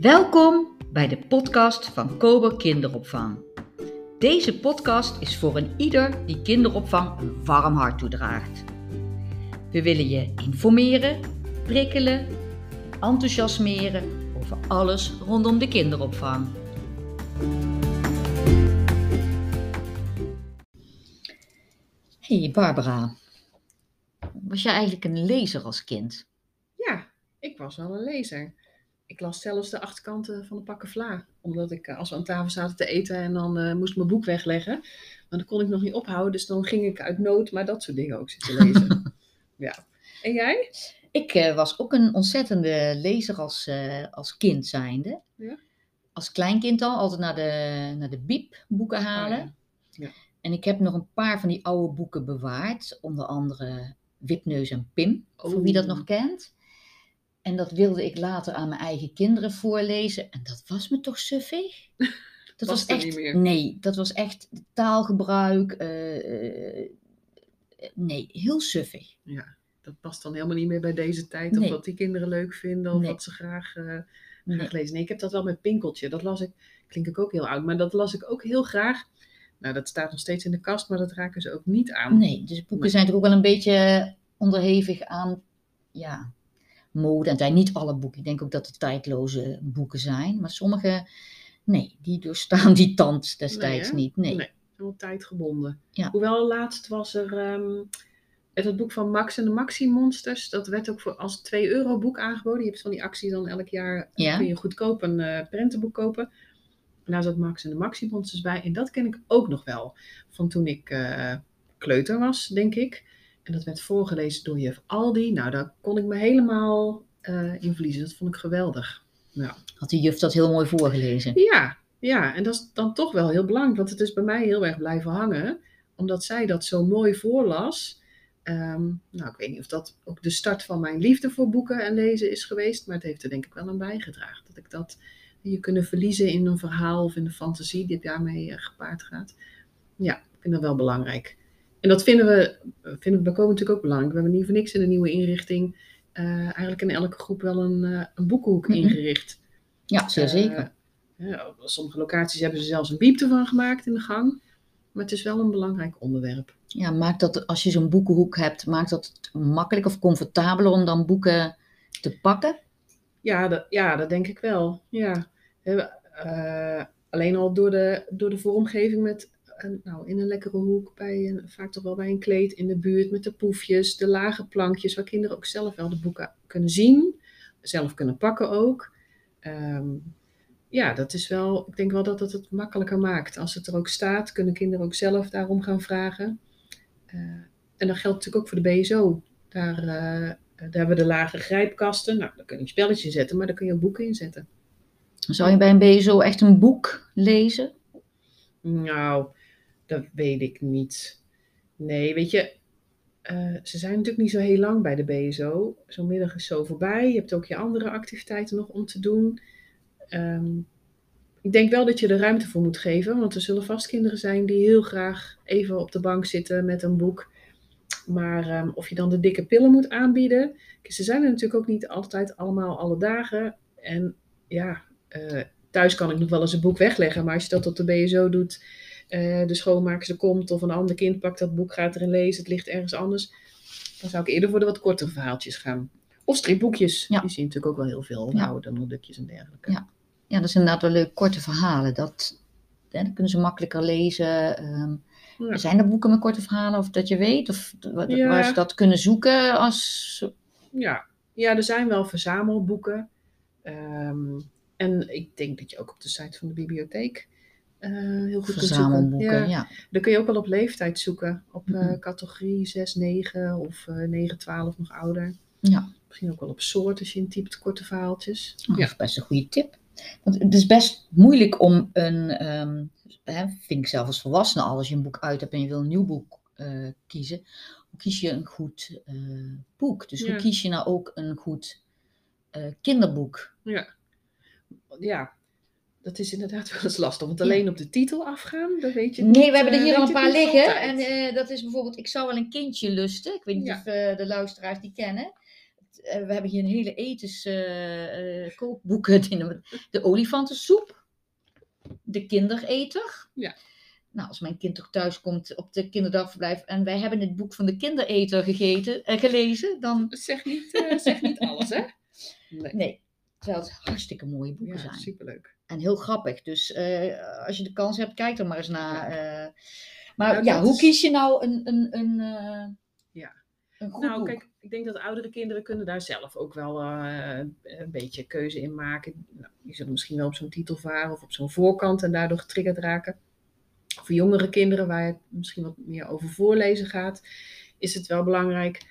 Welkom bij de podcast van Kober Kinderopvang. Deze podcast is voor een ieder die kinderopvang een warm hart toedraagt. We willen je informeren, prikkelen, enthousiasmeren over alles rondom de kinderopvang. Hey Barbara, was jij eigenlijk een lezer als kind? Ja, ik was wel een lezer. Ik las zelfs de achterkanten van de pakken vla. Omdat ik, eh, als we aan tafel zaten te eten en dan eh, moest ik mijn boek wegleggen. Maar dan kon ik nog niet ophouden, dus dan ging ik uit nood maar dat soort dingen ook zitten lezen. ja. En jij? Ik eh, was ook een ontzettende lezer als, eh, als kind zijnde. Ja? Als kleinkind al, altijd naar de, naar de biep boeken halen. Oh, ja. Ja. En ik heb nog een paar van die oude boeken bewaard. Onder andere Wipneus en Pim, voor wie dat nog kent. En dat wilde ik later aan mijn eigen kinderen voorlezen. En dat was me toch suffig? Dat Was was, echt. niet meer? Nee, dat was echt taalgebruik. eh, eh, nee, heel suffig. Ja, dat past dan helemaal niet meer bij deze tijd. Of Nee. wat die kinderen leuk vinden, of Nee. wat ze graag, eh, Nee. graag lezen. Nee, ik heb dat wel met Pinkeltje. Dat las ik, klink ik ook heel oud, maar dat las ik ook heel graag. Nou, dat staat nog steeds in de kast, maar dat raken ze ook niet aan. Nee, dus boeken Nee. zijn toch ook wel een beetje onderhevig aan ja, mode en tijd. Niet alle boeken. Ik denk ook dat het tijdloze boeken zijn. Maar sommige, nee, die doorstaan die tand destijds niet. Nee. Nee. Tijdgebonden. Ja. Hoewel laatst was er ehm, het, het boek van Max en de Maxi Monsters. Dat werd ook voor, als 2 euro boek aangeboden. Je hebt van die actie dan elk jaar Ja. kun je goedkoop een eh, prentenboek kopen. En daar zat Max en de Maxi Monsters bij. En dat ken ik ook nog wel. Van toen ik eh, kleuter was, denk ik. En dat werd voorgelezen door juf Aldi. Nou, daar kon ik me helemaal eh, in verliezen. Dat vond ik geweldig. Had de juf dat heel mooi voorgelezen. Ja, ja, en dat is dan toch wel heel belangrijk, want het is bij mij heel erg blijven hangen, omdat zij dat zo mooi voorlas. Ehm, nou, ik weet niet of dat ook de start van mijn liefde voor boeken en lezen is geweest, maar het heeft er denk ik wel aan bijgedragen. Dat ik dat je kunnen verliezen in een verhaal of in de fantasie die daarmee eh, gepaard gaat. Ja, ik vind dat wel belangrijk. En dat vinden we, vinden we bij Komen natuurlijk ook belangrijk. We hebben niet voor niks in de nieuwe inrichting eh, eigenlijk in elke groep wel een, eh, een boekenhoek Mhm. ingericht. Ja, zeer Eh, zeker. ja, sommige locaties hebben ze zelfs een biep ervan gemaakt in de gang. Maar het is wel een belangrijk onderwerp. Ja, maakt dat als je zo'n boekenhoek hebt, maakt dat het makkelijk of comfortabeler om dan boeken te pakken? Ja, dat, ja, dat denk ik wel. Ja. Eh, alleen al door de, door de vormgeving met, een, nou, in een lekkere hoek, bij een, vaak toch wel bij een kleed in de buurt, met de poefjes, de lage plankjes, waar kinderen ook zelf wel de boeken kunnen zien, zelf kunnen pakken ook. Ehm, ja, dat is wel, ik denk wel dat het het makkelijker maakt. Als het er ook staat, kunnen kinderen ook zelf daarom gaan vragen. Eh, en dat geldt natuurlijk ook voor de BSO. Daar, eh, daar hebben we de lage grijpkasten. Nou, daar kun je een spelletje in zetten, maar daar kun je ook boeken in zetten. Zou je bij een BSO echt een boek lezen? Nou, dat weet ik niet. Nee, weet je, eh, ze zijn natuurlijk niet zo heel lang bij de BSO. Zo'n middag is zo voorbij. Je hebt ook je andere activiteiten nog om te doen. Ehm, ik denk wel dat je er ruimte voor moet geven, want er zullen vast kinderen zijn die heel graag even op de bank zitten met een boek. Maar ehm, of je dan de dikke pillen moet aanbieden. Ze zijn er natuurlijk ook niet altijd allemaal alle dagen. En ja, eh, thuis kan ik nog wel eens een boek wegleggen. Maar als je dat op de BSO doet, eh, de schoonmaakster komt of een ander kind pakt dat boek, gaat erin lezen, het ligt ergens anders. Dan zou ik eerder voor de wat kortere verhaaltjes gaan. Of stripboekjes. Ja. Die zien natuurlijk ook wel heel veel. Ja. Nou, dan nodukjes en dergelijke. Ja. Ja, dat is inderdaad wel leuk. Korte verhalen. Dat, hè, dan kunnen ze makkelijker lezen. Ehm, Ja. Zijn er boeken met korte verhalen of dat je weet? Of Ja. waar ze dat kunnen zoeken als... Ja, ja er zijn wel verzamelboeken. Ehm, en ik denk dat je ook op de site van de bibliotheek eh, heel goed kunt zoeken. Verzamelboeken, Ja. ja. Dan kun je ook wel op leeftijd zoeken. Op eh, Mhm. categorie 6, 9 of eh 9, 12 nog ouder. Ja. Misschien ook wel op soort als je intypt korte verhaaltjes. Oh, Ja. Dat is best een goede tip. Want het is best moeilijk om een, ehm, hè, vind ik zelf als volwassene al, als je een boek uit hebt en je wil een nieuw boek eh, kiezen, hoe kies je een goed eh, boek? Dus hoe kies je nou ook een goed eh, kinderboek? Ja. ja, dat is inderdaad wel eens lastig. Want Ja. alleen op de titel afgaan, dat weet je Nee, niet, we hebben er eh, hier al een paar liggen. altijd. En eh, dat is bijvoorbeeld, ik zou wel een kindje lusten. Ik weet niet Ja. of eh, de luisteraars die kennen. we hebben hier een hele ethisch kookboeken. Die- De olifantensoep. De kindereter. Ja. Nou, als mijn kind toch thuis komt op de kinderdagverblijf en wij hebben het boek van de kindereter gegeten, gelezen, dan Zeg niet, zeg niet alles, hè? Nee. nee. Terwijl het hartstikke mooie boeken Ja, zijn. superleuk. En heel grappig. Dus eh, als je de kans hebt, kijk er maar eens naar. eh. maar Nou, ja, hoe is- kies je nou een, een, een, eh, Ja. een goed Nou, boek? kijk, ik denk dat oudere kinderen kunnen daar zelf ook wel een beetje keuze in maken. Nou, die zullen misschien wel op zo'n titel varen of op zo'n voorkant en daardoor getriggerd raken. Voor jongere kinderen, waar het misschien wat meer over voorlezen gaat, is het wel belangrijk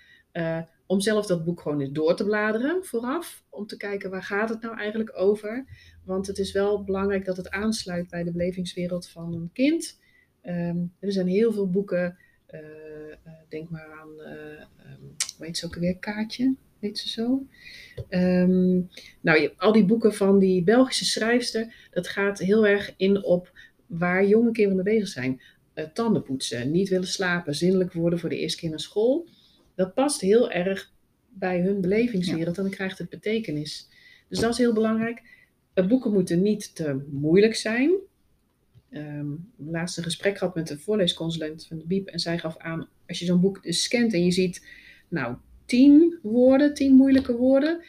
om zelf dat boek gewoon eens door te bladeren vooraf. Om te kijken waar gaat het nou eigenlijk over. Want het is wel belangrijk dat het aansluit bij de belevingswereld van een kind. Ehm, er zijn heel veel boeken. eh, eh, denk maar aan, eh ehm, hoe heet ze ook alweer? Kaatje, heet ze zo? Ehm, nou, je, al die boeken van die Belgische schrijfster, dat gaat heel erg in op waar jonge kinderen mee bezig zijn. Eh, tanden poetsen, niet willen slapen, zinnelijk worden voor de eerste keer naar school. Dat past heel erg bij hun belevingswereld en dan krijgt het betekenis. Dus dat is heel belangrijk. Eh, boeken moeten niet te moeilijk zijn. Ehm laatst een gesprek gehad met de voorleesconsulent van de BIEB en zij gaf aan, als je zo'n boek dus scant en je ziet, nou, tien woorden, tien moeilijke woorden,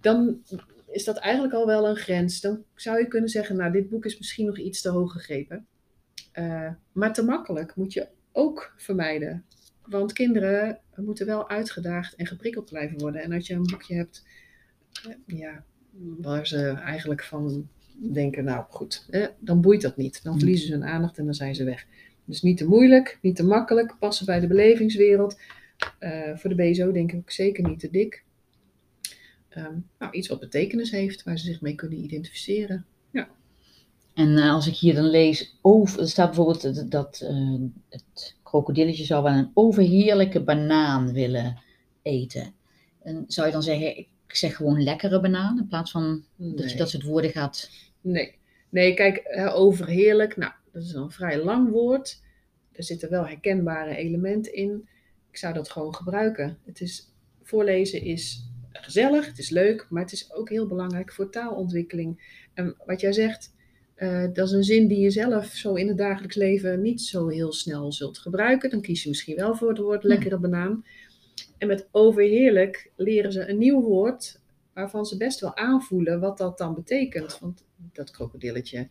dan is dat eigenlijk al wel een grens. Dan zou je kunnen zeggen, nou, dit boek is misschien nog iets te hoog gegrepen. Eh, maar te makkelijk moet je ook vermijden. Want kinderen moeten wel uitgedaagd en geprikkeld blijven worden. En als je een boekje hebt, eh, ja, waar ze eigenlijk van denken, nou goed, eh, dan boeit dat niet. Dan verliezen ze hun aandacht en dan zijn ze weg. Dus niet te moeilijk, niet te makkelijk, passen bij de belevingswereld. Eh, voor de BSO denk ik zeker niet te dik. Ehm, nou, iets wat betekenis heeft, waar ze zich mee kunnen identificeren. En eh, als ik hier dan lees, over, er staat bijvoorbeeld dat, dat het krokodilletje zou wel een overheerlijke banaan willen eten. En zou je dan zeggen, ik zeg gewoon lekkere banaan, in plaats van dat je dat soort woorden gaat... Nee, nee kijk, overheerlijk, nou, dat is een vrij lang woord. Er zitten wel herkenbare elementen in. Ik zou dat gewoon gebruiken. Het is, voorlezen is gezellig, het is leuk, maar het is ook heel belangrijk voor taalontwikkeling. En wat jij zegt, eh, dat is een zin die je zelf zo in het dagelijks leven niet zo heel snel zult gebruiken. Dan kies je misschien wel voor het woord lekkere banaan. En met overheerlijk leren ze een nieuw woord waarvan ze best wel aanvoelen wat dat dan betekent. Want dat krokodilletje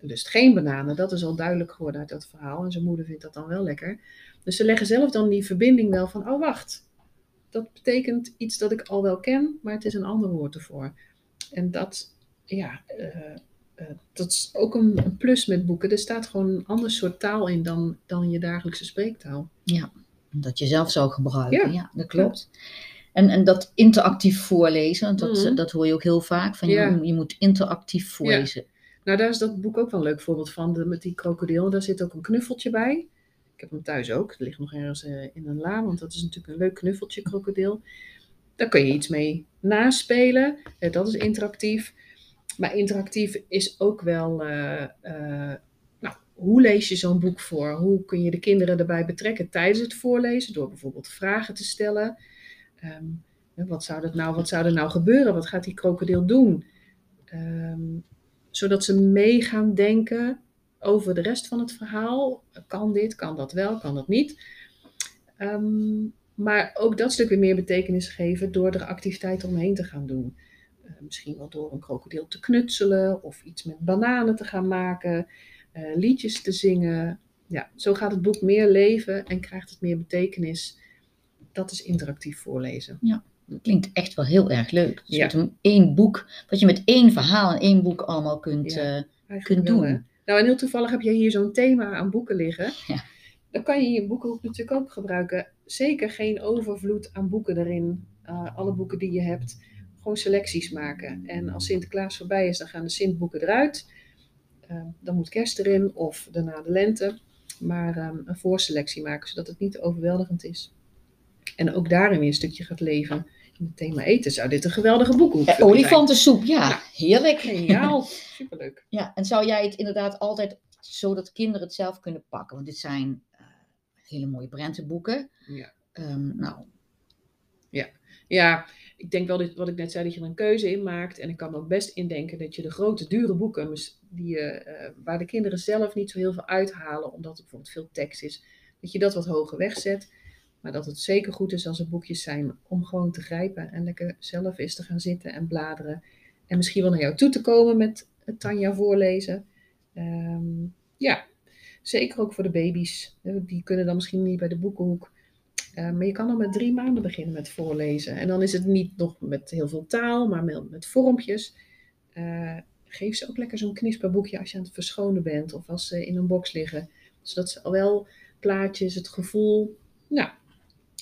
lust geen bananen, dat is al duidelijk geworden uit dat verhaal. En zijn moeder vindt dat dan wel lekker. Dus ze leggen zelf dan die verbinding wel van, oh wacht, dat betekent iets dat ik al wel ken, maar het is een ander woord ervoor. En dat, ja, eh, eh, dat is ook een, een plus met boeken. Er staat gewoon een ander soort taal in dan, dan je dagelijkse spreektaal. dat je zelf zou gebruiken. Ja, Ja. dat klopt. En, en dat interactief voorlezen, want dat, Mhm. dat hoor je ook heel vaak. Van Ja. je, je moet interactief voorlezen. Nou, daar is dat boek ook wel een leuk voorbeeld van, de, met die krokodil. Daar zit ook een knuffeltje bij. Ik heb hem thuis ook. Het ligt nog ergens eh, in een la, want dat is natuurlijk een leuk knuffeltje, krokodil. Daar kun je iets mee naspelen. Eh, dat is interactief. Maar interactief is ook wel, eh, eh, nou, hoe lees je zo'n boek voor? Hoe kun je de kinderen erbij betrekken tijdens het voorlezen? Door bijvoorbeeld vragen te stellen. Ehm, wat, zou dat nou, wat zou er nou gebeuren? Wat gaat die krokodil doen? Ehm, zodat ze mee gaan denken over de rest van het verhaal. Kan dit, kan dat wel, kan dat niet? Ehm, maar ook dat stuk weer meer betekenis geven door er activiteiten omheen te gaan doen. Eh, misschien wel door een krokodil te knutselen of iets met bananen te gaan maken, eh, liedjes te zingen. Ja, zo gaat het boek meer leven en krijgt het meer betekenis. Dat is interactief voorlezen. Klinkt echt wel heel erg leuk. Dus Ja. met één boek, wat je met één verhaal en één boek allemaal kunt... Ja. eh, kunt doen. Nou, en heel toevallig heb je hier zo'n thema aan boeken liggen. Ja. Dan kan je je boekenhoek natuurlijk ook gebruiken. Zeker geen overvloed aan boeken erin. Uh, alle boeken die je hebt, gewoon selecties maken. En als Sinterklaas voorbij is, dan gaan de Sintboeken eruit. Uh, dan moet kerst erin of daarna de lente. Maar um, een voorselectie maken, zodat het niet overweldigend is. En ook daarin weer een stukje gaat leven. In het thema eten zou dit een geweldige boekhoek eh, zijn. olifantensoep, ja, Ja. heerlijk. Geniaal, superleuk. Ja, en zou jij het inderdaad altijd zo dat kinderen het zelf kunnen pakken? Want dit zijn eh, hele mooie prentenboeken. Ja. Ehm, nou, Ja, ik denk wel dat, wat ik net zei, dat je er een keuze in maakt. En ik kan me ook best indenken dat je de grote, dure boeken, die, uh, waar de kinderen zelf niet zo heel veel uithalen, omdat er bijvoorbeeld veel tekst is, dat je dat wat hoger wegzet. Maar dat het zeker goed is als er boekjes zijn om gewoon te grijpen en lekker zelf eens te gaan zitten en bladeren. En misschien wel naar jou toe te komen met het Tanja voorlezen. Um, ja, zeker ook voor de baby's. Die kunnen dan misschien niet bij de boekenhoek. Uh, maar je kan al met drie maanden beginnen met voorlezen. En dan is het niet nog met heel veel taal, maar met, met vormpjes. Uh, geef ze ook lekker zo'n knisperboekje als je aan het verschonen bent of als ze in een box liggen. Zodat ze al wel plaatjes, het gevoel, nou,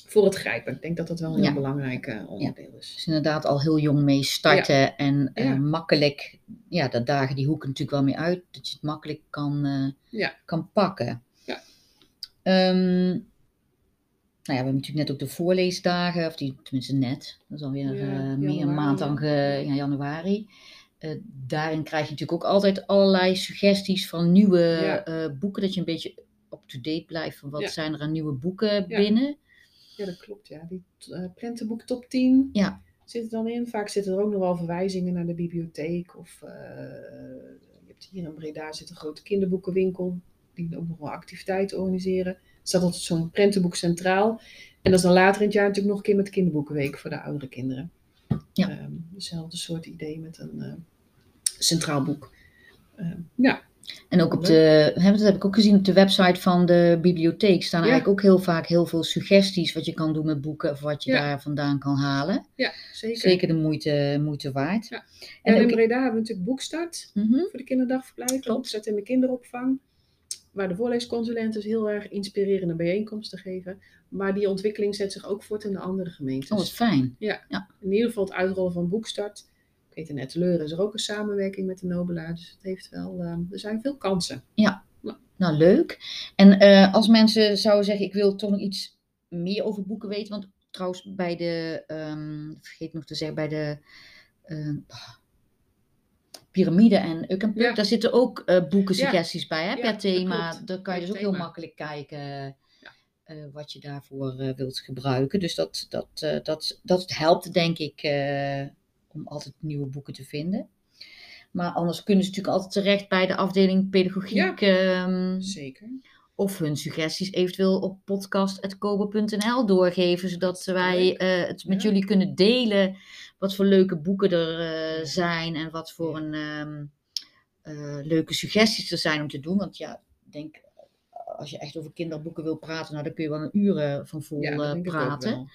voor het grijpen. Ik denk dat dat wel een heel belangrijk uh, onderdeel is. Dus inderdaad al heel jong mee starten en uh, makkelijk, ja, dat dagen die hoeken natuurlijk wel mee uit, dat je het makkelijk kan, kan pakken. Ja. Um, ja, we hebben natuurlijk net ook de voorleesdagen, of die tenminste net, dat is alweer ja, meer een maand dan ja, januari. daarin krijg je natuurlijk ook altijd allerlei suggesties van nieuwe boeken, dat je een beetje up-to-date blijft van wat zijn er aan nieuwe boeken binnen. Ja, dat klopt. Ja. Die uh, prentenboek top 10 ja. zit er dan in. Vaak zitten er ook nog wel verwijzingen naar de bibliotheek. Of je hebt hier in Breda zit een grote kinderboekenwinkel. Die ook nog wel activiteiten organiseren. Staat altijd zo'n prentenboek centraal. En dat is dan later in het jaar natuurlijk nog een keer met Kinderboekenweek voor de oudere kinderen. Ja. Um, dezelfde soort idee met een uh, centraal boek. Um, ja, en ook op de, dat heb ik ook gezien op de website van de bibliotheek, staan eigenlijk ook heel vaak heel veel suggesties wat je kan doen met boeken of wat je daar vandaan kan halen. Ja, zeker. Zeker de moeite, moeite waard. Ja. En, in Breda hebben we natuurlijk Boekstart mm voor de kinderdagverblijven, Boekstart in de kinderopvang, waar de voorleesconsulenten dus heel erg inspirerende bijeenkomsten geven. Maar die ontwikkeling zet zich ook voort in de andere gemeentes. Oh, wat fijn. Ja. ja. In ieder geval het uitrollen van Boekstart weet in Etteleur is er ook een samenwerking met de Nobelaar. Dus het heeft wel, uh, er zijn veel kansen. Ja, nou leuk. En uh, als mensen zouden zeggen, ik wil toch nog iets meer over boeken weten. Want trouwens bij de, um, vergeet nog te zeggen, bij de uh, piramide en Ukkenpuk, ja. daar zitten ook uh, boekensuggesties ja. bij hè, per thema. Daar kan je dus ook heel makkelijk kijken. Uh, wat je daarvoor uh, wilt gebruiken. Dus dat, dat, dat, dat helpt, denk ik, om altijd nieuwe boeken te vinden. Maar anders kunnen ze natuurlijk altijd terecht bij de afdeling pedagogiek. Um, zeker. Of hun suggesties eventueel op podcast.kobe.nl doorgeven, zodat wij het met jullie kunnen delen. Wat voor leuke boeken er uh, zijn en wat voor een um, uh, leuke suggesties er zijn om te doen. Want ja, ik denk, als je echt over kinderboeken wil praten, nou, dan kun je wel een uren van vol ja, praten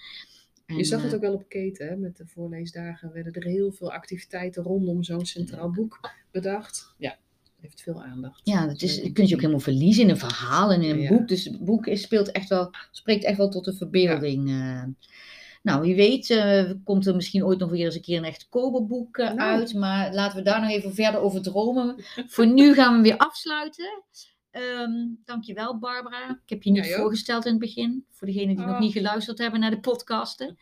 je zag het eh, ook wel op keten, hè? met de voorleesdagen werden er heel veel activiteiten rondom zo'n centraal boek bedacht. Ja, heeft veel aandacht. Ja, dat is, je kunt je ook helemaal verliezen in een verhaal en in een boek. Dus het boek is, speelt echt wel, spreekt echt wel tot de verbeelding. Ja. Nou, wie weet uh, komt er misschien ooit nog weer eens een keer een echt Koberboek uh, uit. Maar laten we daar nog even verder over dromen. Voor nu gaan we weer afsluiten. Um, dankjewel Barbara. Ik heb je niet voorgesteld in het begin. Voor degenen die nog oh. niet geluisterd hebben naar de podcasten.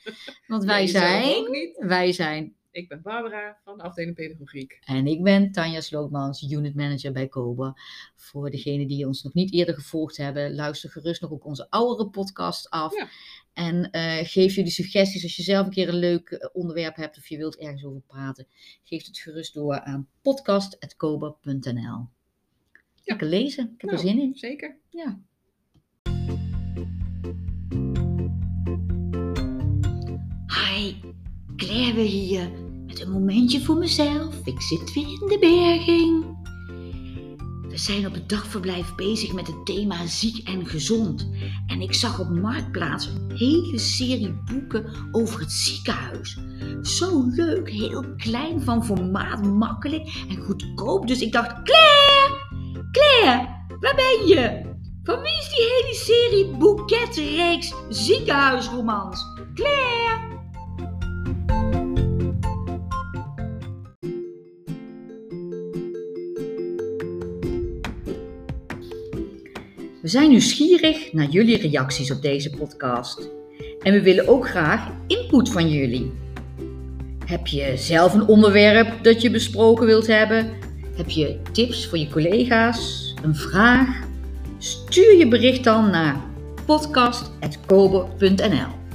Want wij zijn... Wij zijn... Ik ben Barbara van de afdeling pedagogiek. En ik ben Tanja Slootmans, unit manager bij COBA. Voor degenen die ons nog niet eerder gevolgd hebben, luister gerust nog ook onze oudere podcast af. En uh, geef jullie suggesties als je zelf een keer een leuk eh, onderwerp hebt of je wilt ergens over praten. Geef het gerust door aan podcast.koba.nl. Lekker lezen. Ik heb er nou, zin in. Zeker. Ja. Hi, Claire hier. Met een momentje voor mezelf. Ik zit weer in de berging. We zijn op het dagverblijf bezig met het thema ziek en gezond. En ik zag op Marktplaats een hele serie boeken over het ziekenhuis. Zo leuk, heel klein van formaat, makkelijk en goedkoop. Dus ik dacht, Claire, Claire, waar ben je? Van wie is die hele serie boeketreeks ziekenhuisromans? Claire! We zijn nieuwsgierig naar jullie reacties op deze podcast. En we willen ook graag input van jullie. Heb je zelf een onderwerp dat je besproken wilt hebben? Heb je tips voor je collega's? Een vraag? Stuur je bericht dan naar podcast.kobe.nl